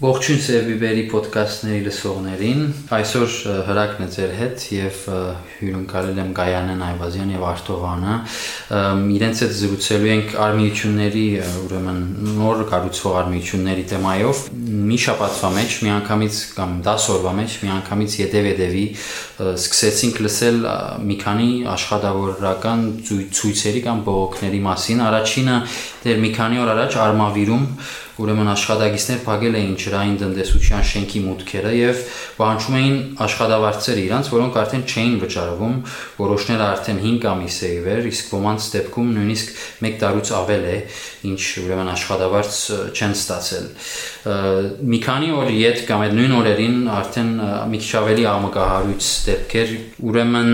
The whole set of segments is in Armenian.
Ողջույն Սերբիբերի ոդկասթների լսողներին։ Այսօր հրակն է ձեր հետ եւ հյուրընկալել եմ Գայանեն Այվազյան եւ Արտովանը։ Իրենց հետ զրուցելու ենք արմիությունների, ուրեմն նոր կառուցվող արմիությունների թեմայով։ Մի շաբաթվա մեջ, միանգամից կամ 10 օրվա մեջ միանգամից յետև-յետևի սկսեցինք լսել մի քանի աշխատավորական ցույցերի կամ բողոքների մասին։ Առաջինը դեռ մի քանի օր առաջ Արմավիրում ուրեմն աշխատագիցներ փակել էին ջրային տնտեսության շենքի մուտքերը եւ պահանջում էին աշխատավարձեր իրանց, որոնք արդեն չէին վճարվում, որոշները արդեն 5 ամիս է ի վեր, իսկ ոմանց դեպքում նույնիսկ 1 տարուց ավել է, ինչ ուրեմն աշխատավարձ չեն ստացել։ Մի քանի օր իդ կամ այդ նույն օրերին արդեն մի քիչ ավելի աղմկահարույց դեպքեր, ուրեմն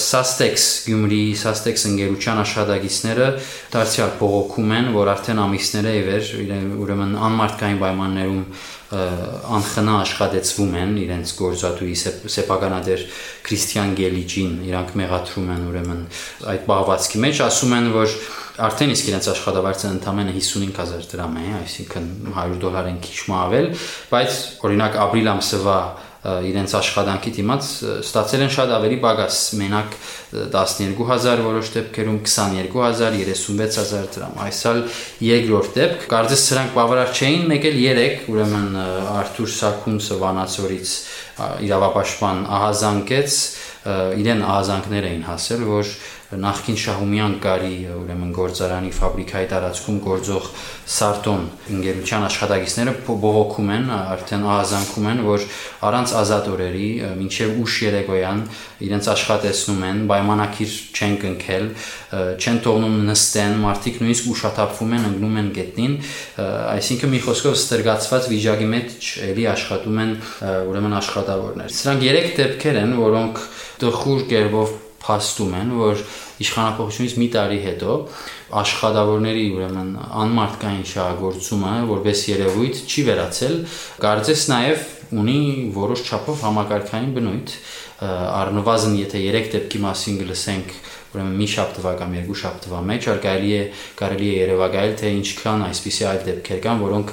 Sastex Գյումրի Sastex ընկերության աշխատագիցները դարձյալ բողոքում են, որ արդեն ամիսներ է ի վեր ուրեմն անմարտկային պայմաններում անխնա աշխատեցվում են իրենց գործատուի սեփականադեր Քրիստիան Գելիջին իրանք մեղադրում են ուրեմն այդ բաղվածքի մեջ ասում են որ արդեն իսկ իրենց աշխատավարձը ընդամենը 55000 դրամ է այսինքն 100 դոլարեն քիչ մավել բայց օրինակ ապրիլ ամսվա իրենց աշխատանքի դիմաց ստացել են շատ ավելի բագաս մենակ 12000 որոշ դեպքերում 22000 36000 դրամ այսալ երկրորդ դեպք կարծես սրանք բավարար չէին մեկ էլ 3 ուրեմն Արթուր Սաքունցը Վանացորից իրավապաշտպան ահազանգեց իրեն ահազանգներ էին հասել որ նախքին Շահումյան կարի ուրեմն գործարանի ֆաբրիկայի տարածքում գործող Սարտոն ընկերության աշխատակիցները բողոքում են, արդեն ահազանգում են, որ առանց ազատ օրերի մինչև ուշ երեկոյան իրենց աշխատեցնում են, պայմանակիր չեն կնքել, չեն թողնում նստեն, մարդիկ նույնիսկ ուշաթափվում են, ընկնում են գետնին, այսինքն մի խոսքով ստրգացված վիճակի մեջ էլի աշխատում են ուրեմն աշխատավորներ։ Սրանք երեք դեպքեր են, որոնք տխուր կերպով փաստում են, որ իշխանապողությունից մի տարի հետո աշխատավորների ուրեմն անմարտկային շահագործումը որպես երևույթ չի վերացել, կարծես նաև ունի որոշ չափով համակարգային բնույթ առնվազն եթե 3 դեպքի մասին գլսենք ուրեմն մի շաբթվա կամ երկու շաբթվա մեջ կարելի է կարելի է երևակայել թե ինչքան այսպիսի այլ դեպքեր կան, որոնք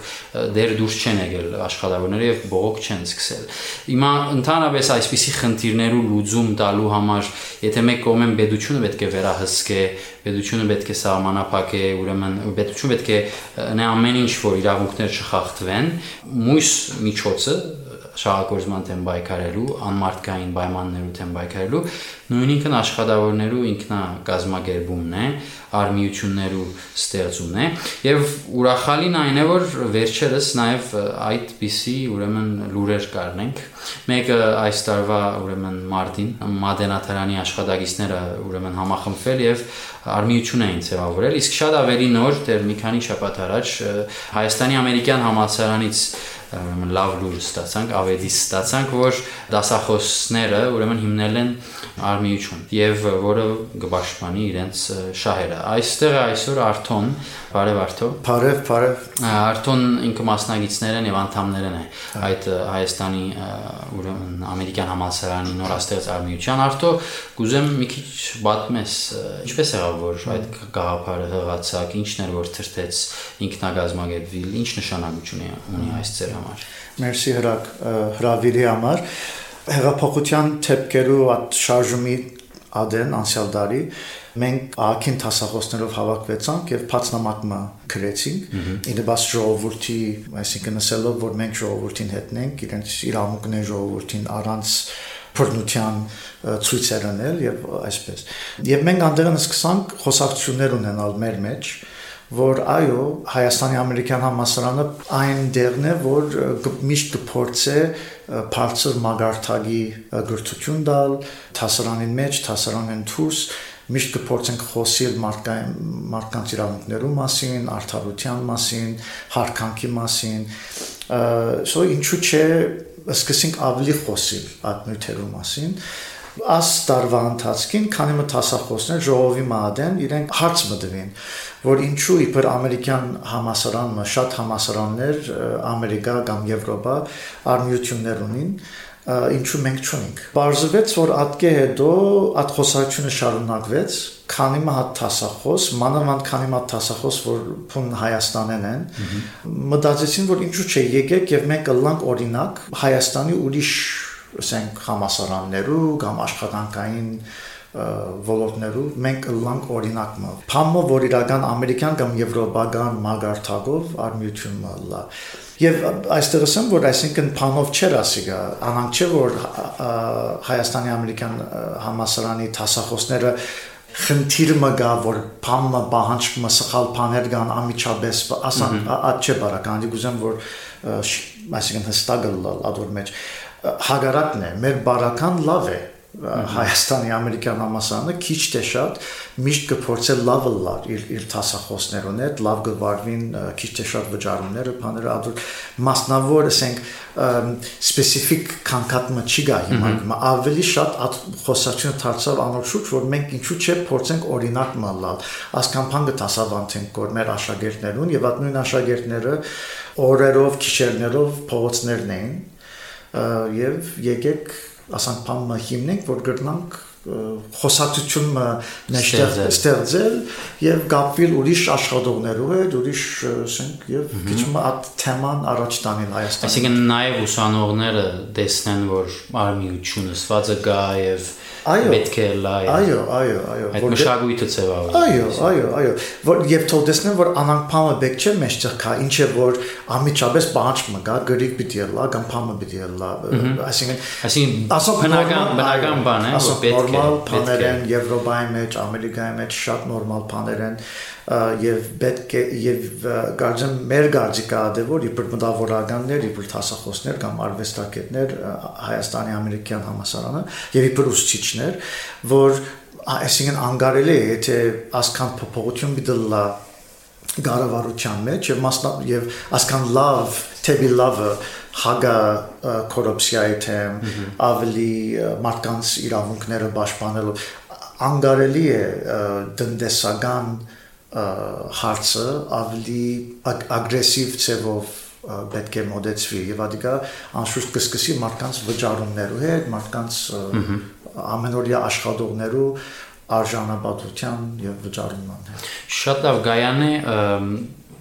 դեռ դուրս չեն եկել աշխատավորները եւ բողոք չեն սկսել։ Հիմա ընդհանրապես այսպիսի խնդիրներու լուծում տալու համար, եթե մեկ կողմեն պետությունը պետք է վերահսկե, պետությունը պետք է սահմանափակե, ուրեմն պետությունը պետք է նա ամեն ինչ որ իրավունքներ չխախտվեն, մույս միջոցը շահագործման դեմ պայքարելու, անմարտկային պայմաններու դեմ պայքարելու, նույնինքն աշխատավորներու ինքնա կազմակերպումն է, արմիություններու ստեղծումն է եւ ուրախալին այն է որ վերջերս նաեւ այդպիսի ուրեմն լուրեր կառնենք մեկը այս տարվա ուրեմն մարտին մադենաթարանի աշխատակիցները ուրեմն համախմբվել եւ արմիություն էին ձևավորել իսկ շատ ավելի նոր դեռ մի քանի շաբաթ առաջ Հայաստանի ամերիկյան համալսարանից ուրեմն լավ լուր ստացանք, ավետիս ստացանք, որ դասախոսները ուրեմն հիմնել են արմիություն եւ որը կպաշտպանի իրենց շահերը։ Այստեղ այսօր Արթոն, բարև Արթո։ Բարև, բարև։ Արթոն ինքը մասնագետներն եւ անդամներն է այդ Հայաստանի ուրեմն ամերիկյան համալսարանի նորաստեղծ արմիության Արթո, կուզեմ մի քիչ պատմես, ինչպես եղավ որ այդ գաղափարը հղացակ, ինչն էր որ թրթեց ինքնագազմագետվիլ, ինչ նշանակություն ունի այս ծեր համար։ Մերսի հրակ հրավիրի համար հեղափոխության թեփկերու այդ շարժումի ադեն անցյալ տարի մենք ակին տասախոսներով հավաքվեցանք եւ փածնամակը գրեցինք ինը բաց ժողովրդի այսինքն ասելով որ մենք ժողովրդին հետնենք իրենց իրավունքներ ժողովրդին առանց բռնության ցույցեր անել եւ այսպես եւ մենք անդերն սկսանք խոսակցություններ ունենալ մեր մեջ որ այո Հայաստանի ամերիկյան համասարանը այն դերն է որ միշտ կփորձե բարձր մագարտագի գրթություն տալ հասարանին մեջ, հասարանին դուրս միշտ կփորձենք խոսել մարդկային մարդկանց իրավունքներու մասին, արդարության մասին, հարկանքի մասին։ Սո ինչու՞ չէ սկսենք ավելի խոսել այդ նյութերու մասին աս տարվա ընթացքին քանի մը տասախոսներ ժողովի մադեն իրենք հարց մտվին որ ինչու իբր ամերիկյան համասարանը շատ համասարաններ ամերիկա կամ եվրոպա արմիություններ ունին ինչու մենք չունենք։ Բարձվեց, որ ատկե հետո այդ խոսակցությունը շարունակվեց, քանի մը հատ տասախոս, մանավանդ քանի մը տասախոս, որ փուն Հայաստանեն են, մտածեցին, որ ինչու՞ չէ, եկեք եւ մենք կլանք օրինակ Հայաստանի ուրիշ, ասենք, համասարաններու կամ աշխատանքային ոլորտներու մենք լանք օրինակը փամը որ իրական ամերիկյան կամ եվրոպական մագարտակով արմիությունը լա եւ այստեղ ասեմ որ այսինքն փամով չեր ասիգա անանք չէ որ հայաստանի ամերիկյան համասարանի տասախոսները խնդիրը մգա որ փամը բանջը սխալ բաներ կան ամիջապես ասան ատ չէ բարական դի գուզեմ որ այսինքն հստակ լալ ադոր մեջ հագարակն է, մեր բարական լավ է, Հայաստանի ամերիկյան համասարանը քիչ թե շատ միշտ կփորձել լավը լավ իր իր տասախոսներուն հետ լավ գվարվին քիչ թե շատ վճարումները բաները ադուր մասնավոր ասենք սպეციფიկ կանկատմը չի գա հիմա հիմա ավելի շատ խոսակցությունը դարձավ անորոշուց որ մենք ինչու՞ չէ փորձենք օրինակ մալալ ասկամփանգը տասավանտենք կոր մեր աշակերտներուն եւ այդ նույն աշակերտները օրերով քիշերներով փողոցներն էին եւ եկեք ասանք բանը հիմնենք, որ գրնանք խոսակցությունը նշտեղ ստեղծել եւ գապվել ուրիշ աշխատողներով հետ, ուրիշ ասենք եւ քիչ այդ թեման առաջ տանել Հայաստանը։ Այսինքն նաեւ ուսանողները տեսնեն, որ արմիությունը սվածը գա եւ Այո։ Պետք է լայ։ Այո, այո, այո։ Այդ մշակույթը ձևավորել։ Այո, այո, այո։ Որ եւ թող տեսնեն, որ անանք փամը բեք չէ մեջտեղ կա, ինչ է որ ամիջապես մը գա, գրիկ պիտի լա, կամ փամը պիտի լա։ Այսինքն, այսինքն բնական բնական բան է, որ պետք է նորմալ բաներ են Եվրոպայի մեջ, Ամերիկայի մեջ շատ նորմալ բաներ են եւ պետք է եւ գարժան մեր գարժիկա դե որ իբր մտավորականներ, իբր տասախոսներ կամ արվեստագետներ Հայաստանի ամերիկյան համասարանը եւ իբր ուսուցիչներ, որ այսինքն անգարելի է, եթե ասքան փոփոխություն դիլա գարավարության մեջ եւ մասնա եւ ասքան լավ թեբի լավը հագա կոռուպցիայի թեմ ավելի մարդկանց իրավունքները պաշտպանելու անգարելի է դնդեսական հարցը ավելի ագրեսիվ ցևով պետք է մոդեցվի եւ ադիկա անշուշտ կսկսի մարդկանց վճարումներու հետ, մարդկանց ամենօրյա աշխատողներու արժանապատվության եւ հետ։ Շատ լավ գայան է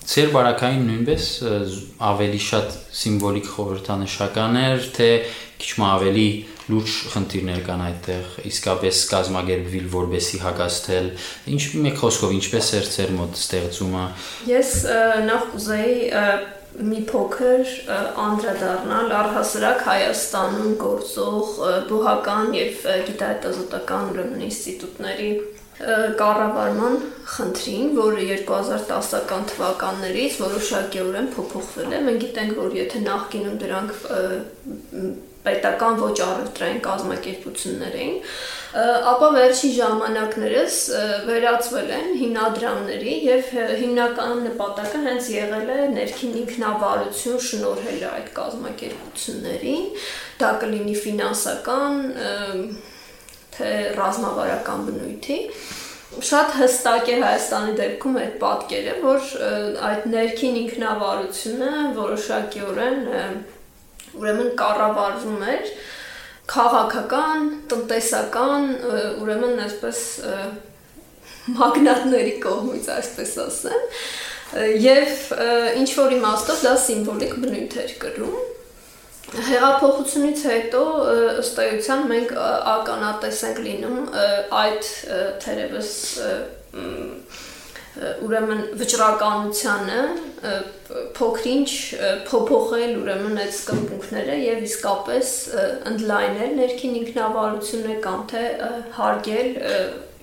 Ձեր բարակային նույնպես ավելի շատ սիմվոլիկ խորհրդանշական էր, թե քիչ մ ավելի լուրջ խնդիրներ կան այդտեղ, իսկապես կազմակերպվել որբեսի հակաստել։ Ինչ մեկ խոսքով ինչպես էր ձեր մոտ ստեղծումը։ Ես նախ կուզեի մի փոքր անդրադառնալ առհասարակ Հայաստանում գործող բուհական եւ գիտահետազոտական ուրեմն ինստիտուտների կառավարման խնդրին, որը 2010-ական թվականներից որոշակիորեն փոփոխվել է։ Մենք գիտենք, որ եթե նախկինում դրանք պետական ոչ առևտրային կազմակերպություններ էին, ապա վերջին ժամանակներս վերածվել են հիմնադրամների եւ հիմնական նպատակը հենց եղել է ներքին ինքնավարություն շնորհել այդ կազմակերպություններին, դա կլինի ֆինանսական թե ռազմավարական բնույթի շատ հստակ է Հայաստանի դեպքում այդ պատկերը, որ այդ ներքին ինքնավարությունը որոշակիորեն ուրեմն կառավարվում էր քաղաքական, տնտեսական, ուրեմն այսպես մագնատների կողմից, այսպես ասեմ, եւ ինչ որ իմաստով դա սիմվոլիկ բնույթ էր կրում Հեղափոխությունից հետո ըստ էության մենք ականատես ենք լինում այդ թերևս ուրեմն վճռականությանը փոքրինչ փոփոխել ուրեմն այդ սկզբունքները եւ իսկապես ընդլայնել ներքին ինքնավարությունը կամ թե հարգել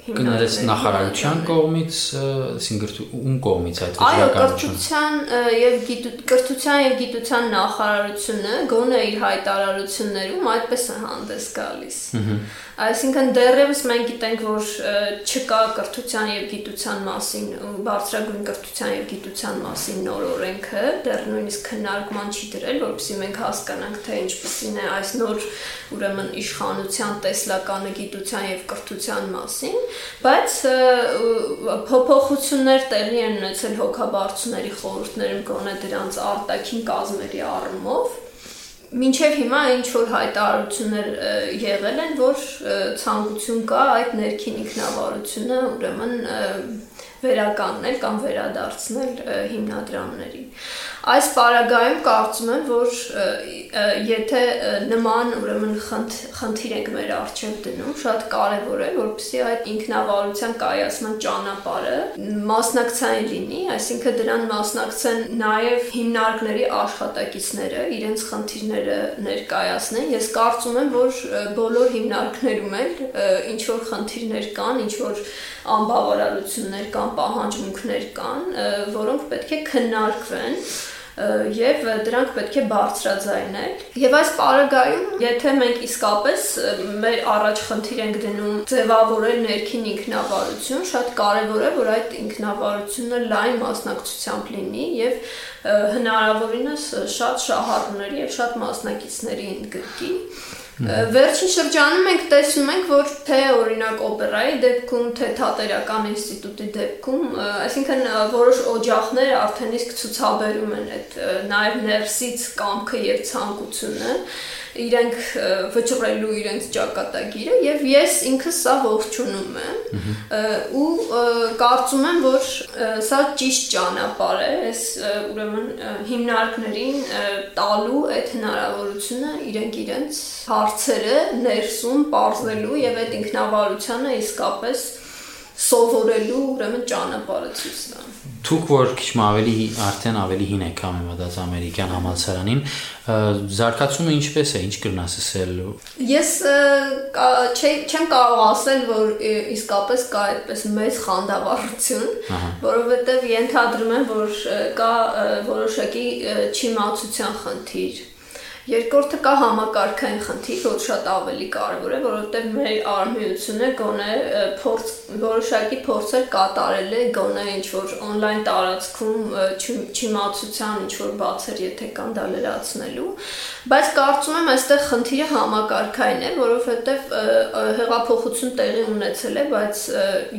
Գնալես նախարարության կողմից, այսինքն ում կողմից այդ վճռականություն։ Այո, կրթության եւ կրթության եւ գիտության նախարարությունը գոնե իր հայտարարություններում այդպես է հանդես գալիս։ Այսինքն դեռևս մենք գիտենք, որ չկա կրթության եւ գիտության մասին, բարձրագույն կրթության եւ գիտության մասին նոր օրենքը, դեռ նույնիսկ քննարկման չի դրել, որովհետեւ մենք հասկանանք, թե ինչպեսին է այս նոր ուրեմն իշխանության տեսլականը գիտության եւ կրթության մասին, բայց փոփոխություններ տեղի են ունեցել հոգաբարձուների խորհուրդներում գոնե դրանց արտաքին կազմերի առումով մինչև հիմա ինչ որ հայտարարություններ եղել են, որ ցանկություն կա այդ ներքին ինքնավարությունը ուրեմն վերականգնել կամ վերադարձնել հիմնադրամներին։ Այս պարագայում կարծում եմ, որ եթե նման ուրեմն խնդիր ենք մեր արժև դնում, շատ կարևոր է, որպեսզի այդ ինքնավարության կայացման ճանապարհը մասնակցային լինի, այսինքն դրան մասնակցեն նաև հիմնարկների աշխատակիցները, իրենց խնդիրները ներկայացնեն։ Ես կարծում եմ, որ բոլոր հիմնարկներում էլ ինչ որ խնդիրներ կան, ինչ որ անբավարարություններ կան, պահանջմունքներ կան, որոնք պետք է քննարկվեն եւ դրանք պետք է բարձրաձայնել։ Եվ այս պարագայում, եթե մենք իսկապես մեր առաջ խնդիր ենք դնում ձևավորել ներքին ինքնավարություն, շատ կարեւոր է, որ այդ ինքնավարությունը լայն մասնակցությամբ լինի եւ հնարավորինս շատ շահառուների եւ շատ մասնակիցների ընդգրկի։ Վերջին շրջանում մենք տեսնում ենք, որ թե օրինակ օպերայի դեպքում, թե թատերական ինստիտուտի դեպքում, այսինքն որոշ օջախներ արդեն իսկ ցուցաբերում են այդ նաև ներսից կամքը եւ ցանկությունը իրենք վճռելու իրենց ճակատագիրը եւ ես ինքս սա ողջունում եմ ու կարծում եմ որ սա ճիշտ ճանապարհ է այս ուրեմն հիմնարկներին տալու այդ հնարավորությունը իրենք իրենց հարցերը ներսում բարձրելու եւ այդ ինքնավարությանը իսկապես սովորելու ուրեմն ճանապարհը ցույց տան։ Դուք որ քիչ ավելի արդեն ավելի հին եք համեմատած ամերիկյան համալսարանին, զարգացումը ինչպես է, ինչ կրնաս ասել։ Ես չեմ կարող ասել, որ իսկապես կա այդպես մեծ խանդավառություն, որովհետև ենթադրում եմ, որ կա որոշակի չիմացության խնդիր Երկրորդը կա համակարգային խնդիր, որ շատ ավելի կարևոր է, որովհետև մեր արմիությունը գոնե փորձ որոշակի փորձեր կատարել է գոնե ինչ որ on-line տարածքում չիմացության ինչ որ բացեր եթե կան դա լրացնելու, բայց կարծում եմ այստեղ խնդիրը համակարգային է, որովհետև հեղափոխություն տեղի ունեցել է, բայց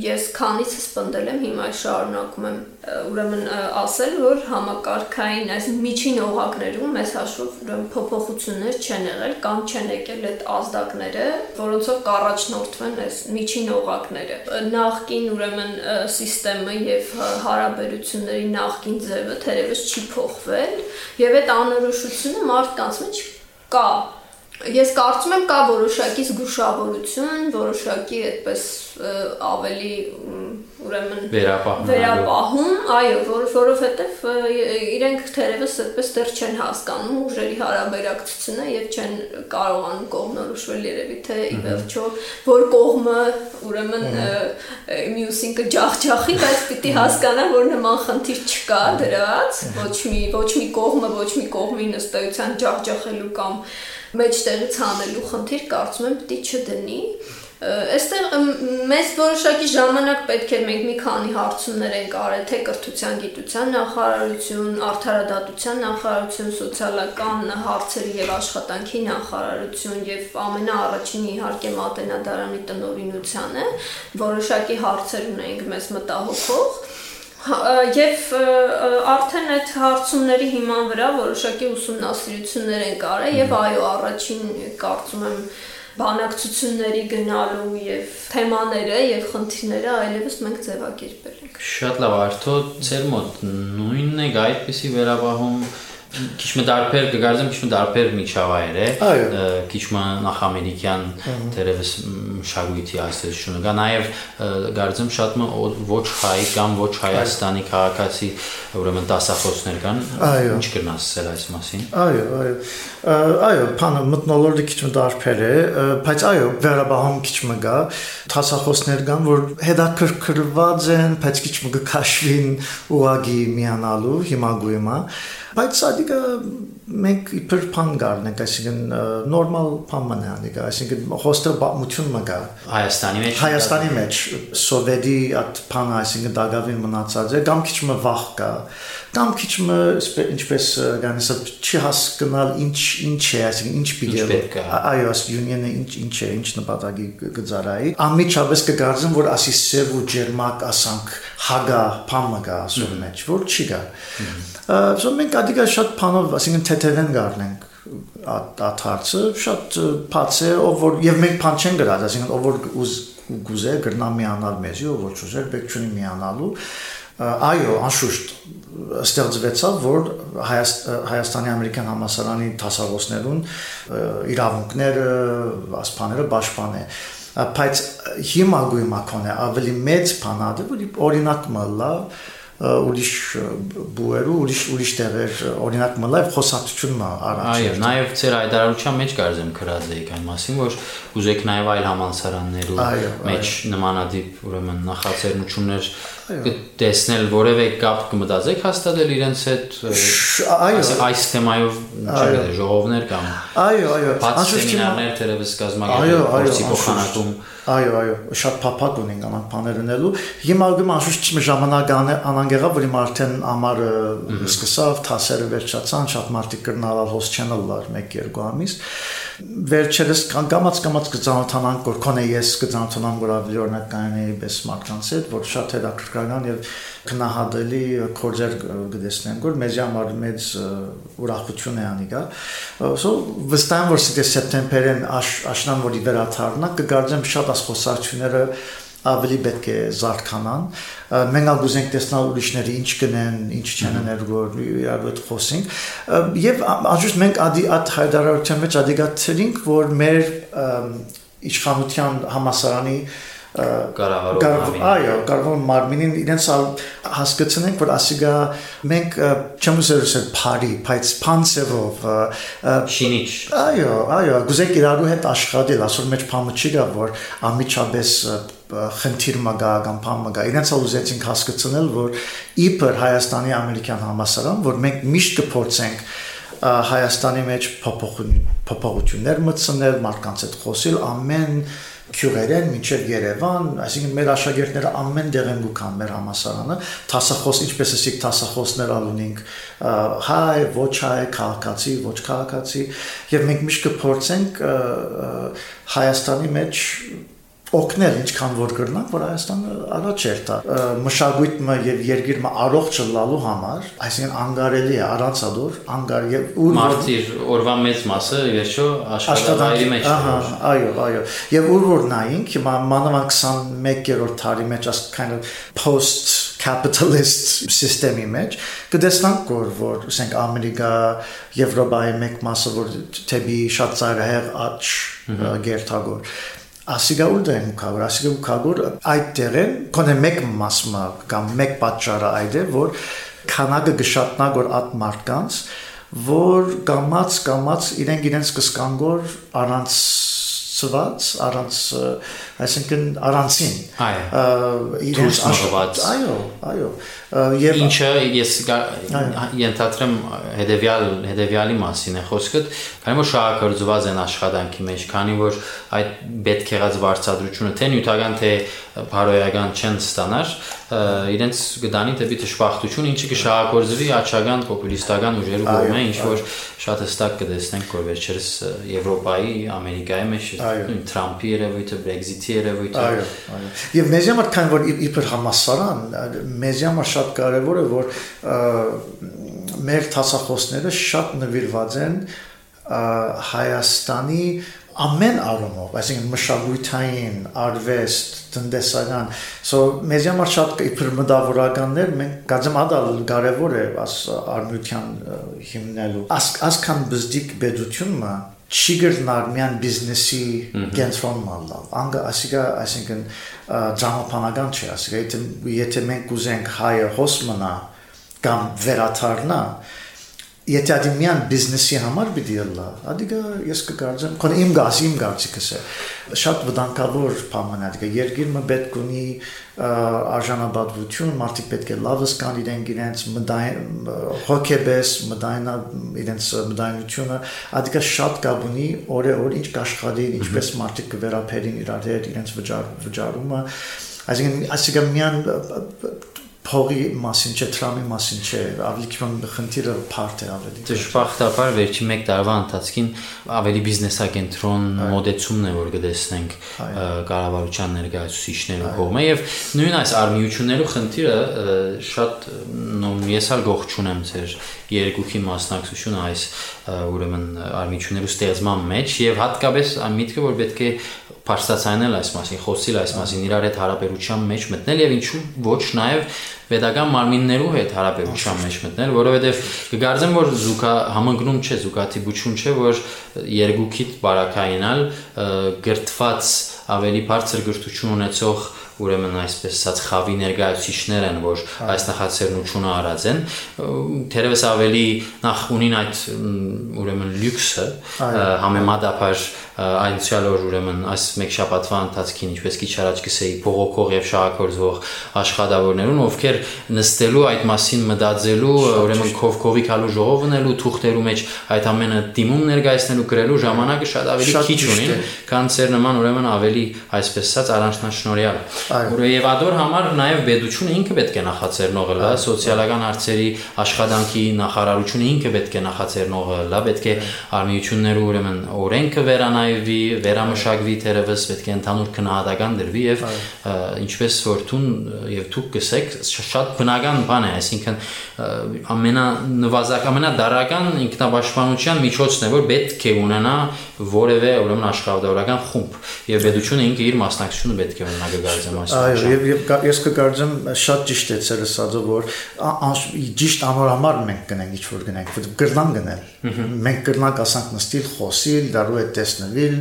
ես քանից սպնդել եմ, հիմա շարունակում եմ ուրեմն ասել, որ համակարգային այս միջին օղակներում մեզ հաշվով ուրեմն փոփոխություններ չեն եղել կամ չեն եկել այդ ազդակները, որոնցով կառաջնորդվեն այս միջին օղակները։ Նախքին ուրեմն համակարգը եւ հարաբերությունների նախքին ձևը թերևս չի փոխվել եւ այդ անորոշությունը մարդկանց մեջ կա Ես կարծում եմ կա որոշակի զգուշավորություն, որոշակի այդպես ավելի ուրեմն վերապահում վերապահում, այո, որ որովհետև իրենք թերևս այդպես դեռ չեն հասկանում ուժերի հարաբերակցությունը եւ չեն կարողանում կողմնորոշվել երևի թե ի վերջո որ կողմը ուրեմն մյուսին կջախջախի, բայց պիտի հասկանա, որ նման խնդիր չկա դրած, ոչ մի ոչ մի կողմը ոչ մի կողմի նստայության ջախջախելու կամ մեջտեղից հանելու խնդիր կարծում եմ պիտի չդնի Այստեղ մեծ որոշակի ժամանակ պետք է մենք մի քանի հարցումներ ենք արել թե կրթության գիտության նախարարություն, արդարադատության նախարարություն, սոցիալական հարցերի եւ աշխատանքի նախարարություն եւ ամենաառաջինը իհարկե մատենադարանի տնօրինությանը որոշակի հարցեր ունենք մեզ մտահոգող Եվ արդեն այդ հարցումների հիման վրա որոշակի ուսումնասիրություններ են կարել եւ այո առաջին կարծում եմ բանակցությունների գնալու եւ թեմաները եւ խնդիրները այլևս մենք ձևակերպել ենք։ Շատ լավ, արդյո ծեր մոտ նույնն է այդպեսի վերաբահում քիչ մը դարբեր կգարձեմ քիչ մը դարբեր միջավայր է քիչ մը նախամերիկյան դերևս մշակույթի ասեցությունը կա նաև գարձեմ շատ մը ոչ հայ կամ ոչ հայաստանի քաղաքացի ուրեմն դասախոսներ կան ինչ կնաս ասել այս մասին այո այո այո բանը մտնոլորտը քիչ մը դարբեր է բայց այո վերաբահում քիչ մը գա դասախոսներ կան որ հետաքրքրված են բայց քիչ մը կքաշվին ուղագի միանալու հիմա գույմա բայց սա դիգա մենք իբր փան գարնենք, այսինքն նորմալ փան մնա դիգա, այսինքն հոստել բամություն մգա Հայաստանի մեջ Հայաստանի մեջ սովետի at փան այսինքն դագավին մնացած է, կամ քիչ մը վախ կա, կամ քիչ մը ինչպես գանեսա չի հասկանալ ինչ ինչ է, այսինքն ինչ պիտի այո, union-ը ինչ ինչ է, ինչ նպատակի գծարայի։ Ամիջապես կգարձեմ, որ ասի սև ու ջերմակ ասանք հագա փան մգա ասում մեջ, որ չի գա։ Սա մենք ադիգա շատ բանով, ասինքն թեթևեն գարնենք այդ հարցը շատ բաց է, ով որ եւ մենք բան չեն գրած, այսինքն ով որ ուզ գուզե գրնա միանալ մեզի, ով որ չուզեր բեք չունի միանալու այո, անշուշտ ստեղծվեցավ, որ Հայաստանի ամերիկյան համասարանի դասավորներուն իրավունքները, ասփաները պաշտպան է բայց հիմա գույմակոն է ավելի մեծ բանադը, որ օրինակ մալա ուրիշ բուերու ուրիշ ուրիշ տեղեր օրինակ մլայվ խոսակցություն մա առաջ այո նաև ծեր այդարարության մեջ կարծեմ քրած էիք այն մասին որ ուզեք նաև այլ համանսարաններու մեջ նմանատիպ ուրեմն նախաձեռնություններ տեսնել որևէ կապ կմտածեք հաստատել իրենց հետ այո այս թեմայով չէ ժողովներ կամ այո այո սեմինարներ թերևս կազմակերպել փորձի փոխանակում այո այո շատ փափակ ունենք անանք բաներ ունելու հիմա գում անշուշտ ժամանակ անանգեղա որ իմ արդեն ամառը սկսավ թասերը վերջացան շատ մարդիկ կրնալալ հոս channel լար 1-2 ամիս վերջերս կամած կամած կծանոթանանք որ քոնե ես կծանոթանամ որ ավելի օրինակ կանեի բես մարդկանց հետ որ շատ հետաքրքրական եւ քնահատելի կորձեր կդեսնեն որ մեզ համար մեծ ուրախություն է անիկա so վստահ որ սիտե սեպտեմբերին աշնան որի վերաթարնա կգարձեմ շատ ասխոսարությունները ավելի պետք է զարգանան մենք ալ գուզենք տեսնել ուրիշները ինչ կնեն, ինչ չեն էներգոր իրար հետ խոսենք եւ անշուշտ մենք ադի at հայդարարության մեջ ադիգացրինք որ մեր իշխանության համասարանի կառավարող այո կառավարող մարմինին իրենց հասկացնենք որ ասիգա մենք չեմ ուզել բարի բայց փանցերով շինիչ այո այո գուզեք իրարու հետ աշխատել ասոր մեջ փամը չի գա որ ամիջապես խնդիր մգա կամ բան մգա իրենց ուզեցինք հասկացնել որ իբր Հայաստանի ամերիկյան համասարան որ մենք միշտ կփորձենք Հայաստանի մեջ փոփոխություններ մտցնել, մարդկանց հետ խոսել, ամեն քյուրերեն մինչև Երևան, այսինքն մեր աշակերտները ամեն դեղ են գուքան մեր համասարանը, տասախոս ինչպես էսիկ տասախոսներ ալունենք, հայ, ոչ հայ, քաղաքացի, ոչ քաղաքացի, եւ մենք միշտ կփորձենք Հայաստանի մեջ օգնել ինչքան որ կրնանք, որ Հայաստանը առաջ էր տա։ Մշակույթը եւ երկիրը առողջ լալու համար, այսինքն անգարելի է առանց ադոր, անգար եւ ուր մարտիր օրվա մեծ մասը վերջո աշխատանքի մեջ Ահա, այո, այո։ Եվ ուր որ նայենք, հիմա մանավանդ 21-րդ տարի մեջ as kind of post capitalist սիստեմի մեջ կդեսնանք որ որ ասենք Ամերիկա Եվրոպայի մեկ մասը որ թեպի շատ ծայրահեղ աճ գերտագոր ասիգա ուլդեն կավոր ասիգա կավոր այդ դերեն կոնե մեկ մասմա կամ մեկ պատճառը այդ է որ քանակը գշատնա որ at մարդկանց որ կամած կամած իրենք իրենց կսկանգոր առանց ծված առանց այսինքն առանցին այո իրենց աշխված այո այո եւ ինչը ես ենթադրեմ հետեւյալ հետեւյալի մասին է խոսքը քանի որ շահագրգռված են աշխատանքի մեջ քանի որ այդ պետք եղած վարչադրությունը թե նյութական թե բարոյական չեն ստանար իրենց գտանի դեպի դժբախտություն ինչը կշահագործվի աչական պոպուլիստական ուժերու կողմը ինչ որ շատ հստակ կտեսնենք որ վերջերս Եվրոպայի Ամերիկայի մեջ Թրամփի երևույթը Brexit-ի երևույթը այո այո եւ մեզ համար քան որ իբր համասարան մեզ համար շատ կարեւոր է որ մեր տասախոսները շատ նվիրված են Հայաստանի ամեն առումով, այսինքն մշակութային, արվեստ, տնտեսական, so մեզ համար շատ իբր մտավորականներ մենք գազեմ ադալ կարևոր է աս արմյության հիմնելու։ Ասքան բզդիկ բեդությունը չի գրնար միան բիզնեսի կենտրոնն ալ։ Անգա ասիկա, այսինքն դրամապանական չէ, ասիկա եթե եթե մենք ուզենք հայը հոս մնա կամ վերաթարնա, եթե ադիմյան բիզնեսի համար պիտի լա ադիգա ես կգարձեմ քան իմ գաս իմ գարցիկս է շատ վտանգավոր բան է ադիգա երկիրը պետք ունի արժանապատվություն մարդիկ պետք է լավս կան իրենք իրենց մտային հոգեբես մտային իրենց մտայնությունը ադիգա շատ կապ ունի օրը օր ինչ կաշխատի ինչպես մարդիկ կվերապերին իրար հետ իրենց վճար վճարումը այսինքն ասիկա միան փողի մասին չէ, տրամի մասին չէ, ավելի քիչ խնդիրը բարդ է ավելի։ Դժբախտաբար վերջի 1 տարվա ընթացքին ավելի բիզնեսակենտրոն մոդեցումն է, որ կտեսնենք կառավարության ներկայացուցիչներու կողմը եւ նույն այս արմիություններու խնդիրը շատ ես ալ գող չունեմ ձեր երկուքի մասնակցությունը այս ուրեմն արմիություններու ստեղծման մեջ եւ հատկապես այն միտքը որ պետք է բարձրացնել այս մասին, խոսիլ այս մասին, իրար հետ հարաբերության մեջ մտնել եւ ինչու ոչ նաեւ pedagogan մարմիններու հետ հարաբերության մեջ մտնել, որովհետեւ կգարձեմ որ զուգա համընկնում չէ, զուգատիպություն չէ, որ երկուքիդ բարակայինալ գրթված ավելի բարձր գրթություն ունեցող ուրեմն այսպես ասած խավի ներկայացուցիչներ են, որ այս նախաձեռնությունը արած են, թերևս ավելի նախ ունին այդ ուրեմն լյուքսը համեմատաբար այնցյալ որ ուրեմն այս մեկ շաբաթվա ընթացքին ինչպես քիչ առաջ գսեի փողոքող եւ շահակորձող աշխատավորներուն, ովքեր նստելու այդ մասին մտածելու, ուրեմն քովքովի քալու ժողովնելու, թուղթերու մեջ այդ ամենը դիմում ներկայացնելու գրելու ժամանակը շատ ավելի քիչ ունին, քան ծեր նման ուրեմն ավելի այսպես ասած առանձնաշնորհյալ Եվ ադոր համար նաև պետությունը ինքը պետք է նախաձեռնողը լա, սոցիալական հարցերի աշխատանքի նախարարությունը ինքը պետք է նախաձեռնողը լա, պետք է արմիությունները ուրեմն օրենքը վերանայվի, վերամշակվի թերևս պետք է ընդհանուր քննադատական դրվի եւ ինչպես որ տուն եւ դուք գսեք շատ բնական բան է, այսինքն ամենանվազակ ամենադարական ինքնաբաշխանության միջոցն է, որ պետք է ունենա որևէ ուրեմն աշխատավորական խումբ եւ պետությունը ինքը իր մասնակցությունը պետք է ունենա գարձեմ այս այո եւ ես կգարձեմ շատ ճիշտ է ցերը սածը որ ճիշտ ամոր համար մենք գնանք ինչ որ գնանք որ գրնան գնել մենք գրնանք ասանք նստիլ խոսիլ դարու է տեսնվել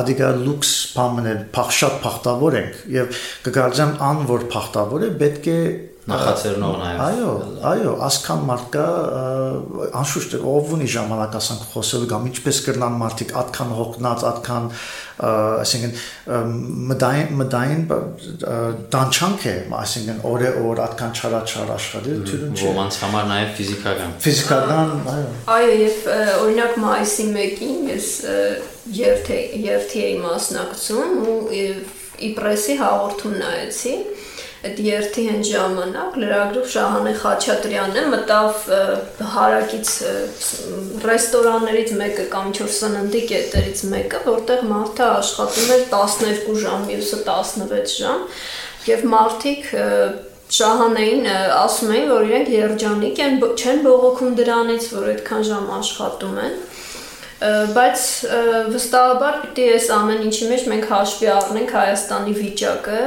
ադիգա լուքս բամներ փախ շատ փախտավոր ենք եւ կգարձեմ ան որ փախտավոր է պետք է նախաձեռնող նաև այո այո ասքան մարդ կա անշուշտ ով ունի ժամանակ ասանք խոսել կամ ինչպես կրնան մարդիկ այդքան հոգնած այդքան այսինքն մդային մդային դանչանք է այսինքն օրը օր այդքան չարաչար աշխատել թյուրն չէ ոմանց համար նաև ֆիզիկական ֆիզիկական այո այո եւ օրինակ մայիսի 1-ին ես երթի երթի մասնակցում ու իպրեսի հաղորդում նայեցի այդ երթի հեն ժամանակ լրագրող Շահանե Խաչատրյանը մտավ հարակից ռեստորաններից մեկը կամ ինչ որ սննդի կետերից մեկը, որտեղ մարդը աշխատում էր 12 ժամ, մյուսը 16 ժամ, եւ մարդիկ Շահանեին ասում էին, որ իրենք երջանիկ են, չեն բողոքում դրանից, որ այդքան ժամ աշխատում են բայց վստահաբար պիտի այս ամեն ինչի մեջ մենք հաշվի առնենք Հայաստանի վիճակը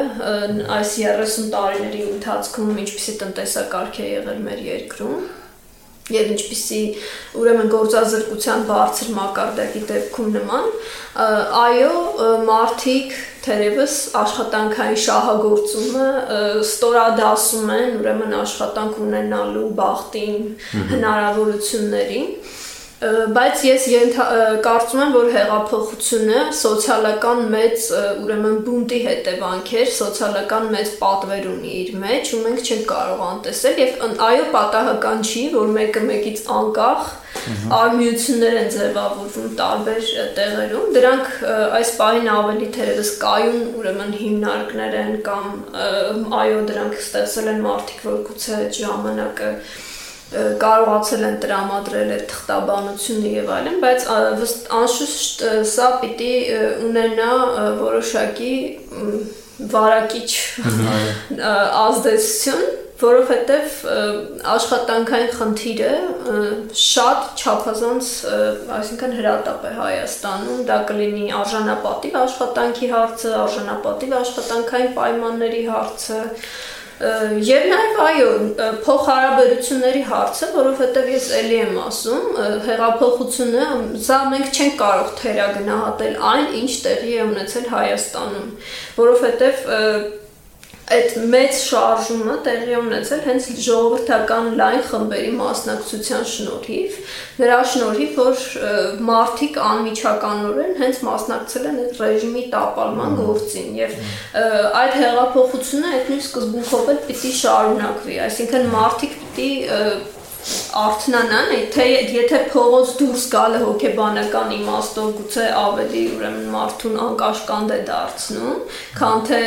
այս 30 տարիների ընթացքում ինչպիսի տնտեսակարգ է եղել մեր երկրում եւ ինչպիսի ուրեմն գործազրկության բարձր մակարդակի դեպքում նման այո մարդիկ թերևս աշխատանքային շահագործումը ստորադասում են ուրեմն աշխատանք ունենալու բախտին հնարավորություններին բայց ես կարծում եմ, որ հեղափոխությունը սոցիալական մեծ ուրեմն բունտի հետևանք էր, սոցիալական մեծ պատվեր ունի իր մեջ, ու մենք չենք կարող անտեսել եւ այո, պատահական չի, որ մեկը մեկից անկախ արմիություններ են ձևավորվում տարբեր տեղերում։ Դրանք այս պահին ավելի թերևս կայուն ուրեմն հիմնարկներ են կամ այո, դրանք ստեղծել են մարդիկ, որ գուցե ժամանակը կարողացել են տրամադրել այդ թղթաբանությունը եւ այլն, բայց անշուշտ սա պիտի ունենա որոշակի վարակիչ ազդեցություն, որովհետեւ աշխատանքային խնդիրը շատ չափազանց, այսինքն հրատապ է Հայաստանում, դա կլինի արժանապատիվ աշխատանքի հարցը, արժանապատիվ աշխատանքային պայմանների հարցը, Եվ նաև այո, փոխհարաբերությունների հարցը, որովհետև ես ելի եմ ասում, հեղափոխությունը, սա մենք չենք կարող թերագնահատել այն, ինչ տեղի է ունեցել Հայաստանում, որովհետև այդ մեծ շարժումը տեղի ունեցել հենց ժողովրդական լայն խմբերի մասնակցության շնորհիվ, նրա շնորհիվ, որ մարդիկ անմիջականորեն հենց մասնակցել են այդ ռեժիմի տապալման գործին եւ այդ հեղափոխությունը այդ նույն սկզբունքով էլ պիտի շարունակվի, այսինքն մարդիկ պիտի արթնանան, թե եթե փողոց դուրս գալը հոգեբանական իմաստով գուցե ավելի ուրեմն մարդուն անկաշկանդ է դարձնում, քան թե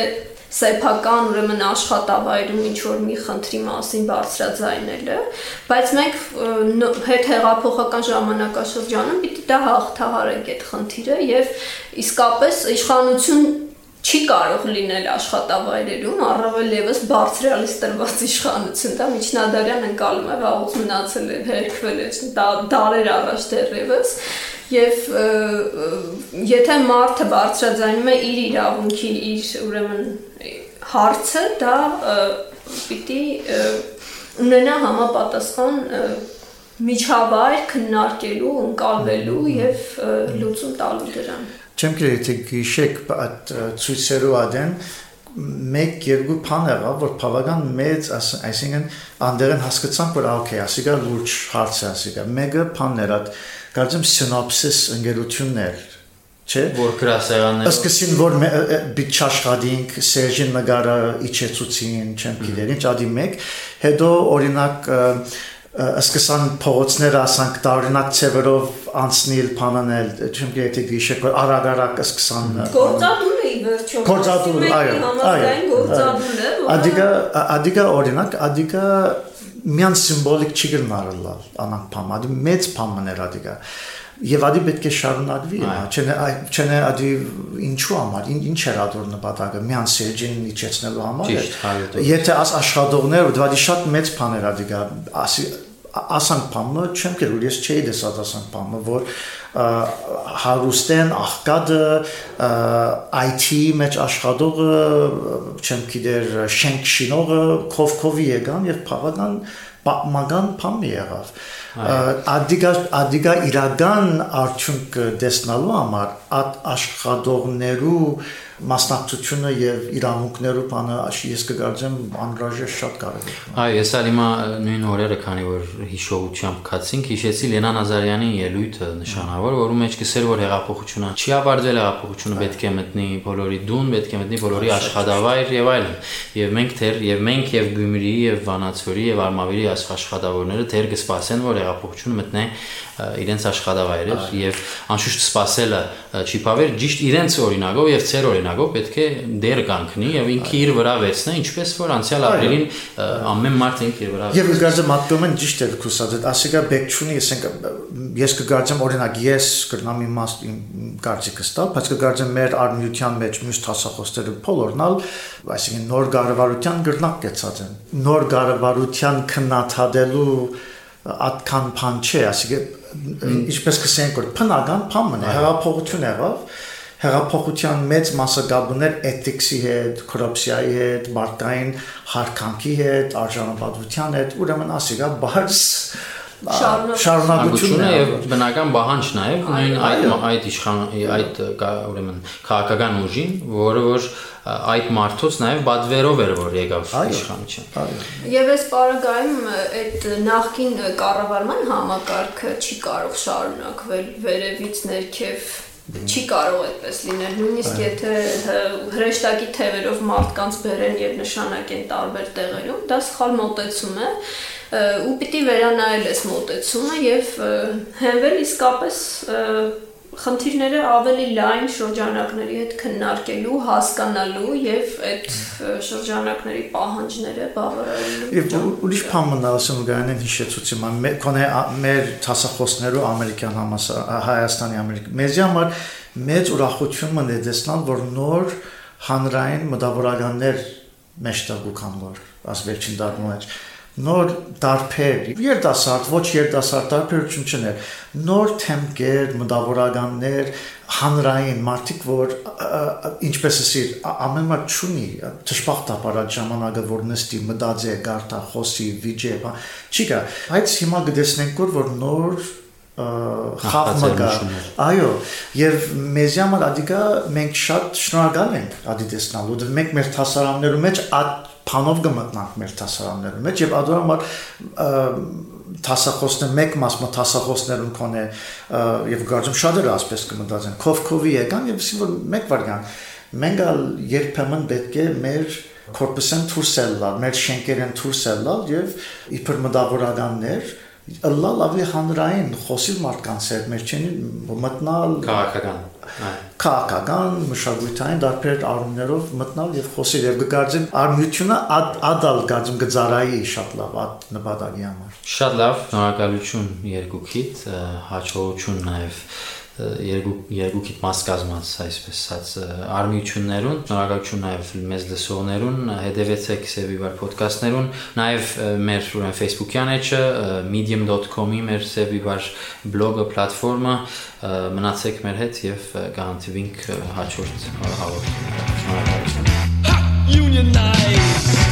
սեփական ուրեմն աշխատավայրում ինչ որ մի խնդրի մասին բարձրաձայնելը, բայց մենք հետ հեղափոխական ժամանակաշրջանում պիտի դա հաղթահարենք այդ խնդիրը եւ իսկապես իշխանություն չի կարող լինել աշխատավայրերում, առավել եւս բարձրալից տրված իշխանություն, դա միջնադարյան ընկալում է, վաղուց մնացել է, հերքվել է դարեր առաջ դեռևս եւ եթե մարդը բարձրաձայնում է իր իրավունքի, իր ուրեմն հարցը, դա պիտի ունենա համապատասխան միջավայր քննարկելու, ընկալվելու եւ լուծում տալու դրան։ Չեմ գիտի թե գիշեք այդ ցույցերու ադեն մեկ երկու բան եղավ որ բավական մեծ այսինքն անդերեն հասկացանք որ օքեյ ասիկա լուրջ հարց է ասիկա մեկը բաններ այդ կարծեմ սինոպսիս ընկերություններ չէ որ գրասեղանները սկսին որ բիտ չաշխատինք Սերժին նկարը իջեցուցին չեմ գիտեր ինչ ադի մեկ հետո օրինակ սկսան փողոցները ասանք տարօրինակ ծևերով անցնել, փանանել, չեմ գիտի գիշեր արագ-արագ սկսան գործադուլ է վերջո։ Գործադուլ, այո, այո։ Գործադուլ է։ Ադիգա ադիգա օրինակ, ադիգա միան սիմվոլիկ չի գնարլալ, անանք փամադի մեծ փամներ ադիգա եւ ադի պետք է շարունակվի չնե չնե ադի ինչու համար ինչ էր ադոր նպատակը միան սերջին իջեցնելու համար եթե աշխատողներ դվադի շատ մեծ բաներ ադի գա ասի ասանք բամը չեմ կերու ես չէի դեսած ասանք բամը որ հարուստեն աղկադը IT մեջ աշխատողը չեմ գիտեր շենք շինողը կովկովի եկան եւ բավական մագան բամ եղավ ադիգա ադիգա իրական արդյունք տեսնալու համար աշխատողներու մասնակցությունը եւ իրավունքներու բանը ես կգարձեմ անհրաժեշտ շատ կարևոր է։ Այո, ես ալ հիմա նույն օրերը, քանի որ հիշողությամբ կացինք, հիշեցի Լենա Նազարյանի ելույթը նշանավոր, որում մեջ կսեր որ հեղափոխությունը չի ավարտվել, հեղափոխությունը պետք է մտնի բոլորի դուն, պետք է մտնի բոլորի աշխատավայր եւ այլն։ Եվ մենք թեր եւ մենք եւ Գյումրիի եւ Վանացորի եւ Արմավիրի աշխատավորները թեր կսպասեն, որ հեղափոխություն մտնեն իրենց աշխատավայրեր եւ անշուշտ սпасելը չի բավեր ճիշտ իրենց օրինակով եւ ծեր օրինակով պետք է դեր կանգնի եւ ինքը իր վրա վերցնա ինչպես որ անցյալ ապրիլին ամեն մարդ ինքը իր վրա եւ գարձը մատնում են ճիշտ է քուսած ասիկա բեկչունի ասենք ես կգարձեմ օրինակ ես կգնամ իմ կարծիքը ստա բայց կգարձեմ մեր արմյության մեջ մյուս տասախոստերը փոլորնալ այսինքն նոր կառավարության գրնակ կեցած են նոր կառավարության քննադատելու atkan pan չէ, ասիկե ինչպես կսենք որ փնական փամն է, հեղափոխություն եղավ, հեղափոխության մեծ մասը գաբուներ էթիքսի հետ, կոռուպցիայի հետ, մարդկային հարկանքի հետ, արժանապատվության հետ, ուրեմն ասիկա բարձ շարունակությունը եւ բնական բահանջ նաեւ նույն այդ այդ իշխան այդ ուրեմն քաղաքական ուժին, որը որ այդ մարդուց նաև բադվերով էր որ եկավ իշխանություն։ Եվ այս պարագայում այդ նախքին կառավարման համակարգը չի կարող շարունակվել վերևից ներքև չի կարող այդպես լինել նույնիսկ եթե հրեշտակի թևերով մարդկանց բերեն եւ նշանակեն տարբեր տեղերում դա սխալ մոտեցում է ու պիտի վերանայել այս մոտեցումը եւ հենվել իսկապես խնդիրները ավելի լայն շրջանակների հետ քննարկելու, հասկանալու եւ այդ շրջանակների պահանջները բավարարելու։ Եվ ուրիշ բան մնացում գանեն հիշեցուցի ման կոնե մեր տասախոսներու ամերիկյան համասար Հայաստանի ամերիկ։ Մեզ համար մեծ ուրախություն մնե տեսնել, որ նոր հանրային մտավորականներ մեջտեղ ու կան որ ասվերջին դառնում է նոր դարբեր երիտասարդ ոչ երիտասարդ դարբերություն չներ նոր թեմքեր մտավորականներ հանրային մարդիկ որ ինչպես էսի ամեն մարդ ճունի ճշմարտաբար այդ ժամանակը որ նստի մտածի գարտա խոսի վիճե բա չի գա բայց հիմա գտեսնենք որ նոր խաղը կա այո եւ մեզ համար ադիկա մենք շատ շնորհակալ ենք ադի տեսնալու դե մենք մեր հասարաններու մեջ այդ փանով կմտնանք մեր տասարաններում մեջ եւ ադոր համար տասախոսներ մեկ մասը տասախոսներուն կոնե եւ գարժում շատերը ասպես կմտածեն կովկովի եկան եւ ասին որ մեկ վարյան մենք ալ երբեմն պետք է մեր կորպուսեն դուրսելլալ մեր շենքերեն դուրսելլալ եւ իբր մտավորականներ լա լավի հանրային խոսիլ մարդկանց հետ մեր չեն մտնալ քաղաքական քաղաքական մշակութային դարբեր առումներով մտնալ եւ խոսել եւ գկարձեմ արմյությունը ադալ գարձում գծարայի շատ լավ այդ նպատակի համար շատ լավ շնորհակալություն երկուքիդ հաջողություն նաեւ երկու երկուքիդ մաս կազմած այսպես ասած արմիություններուն շնորհակալություն նաև մեզ լսողներուն հետևեցեք Սևիվար ոդկասթներուն նաև մեր ուրեմն Facebook-յան էջը medium.com-ի մեր Սևիվար բլոգը պլատֆորմը մնացեք մեր հետ եւ կհանդիպինք հաջորդ հաղորդումներում շնորհակալություն Union night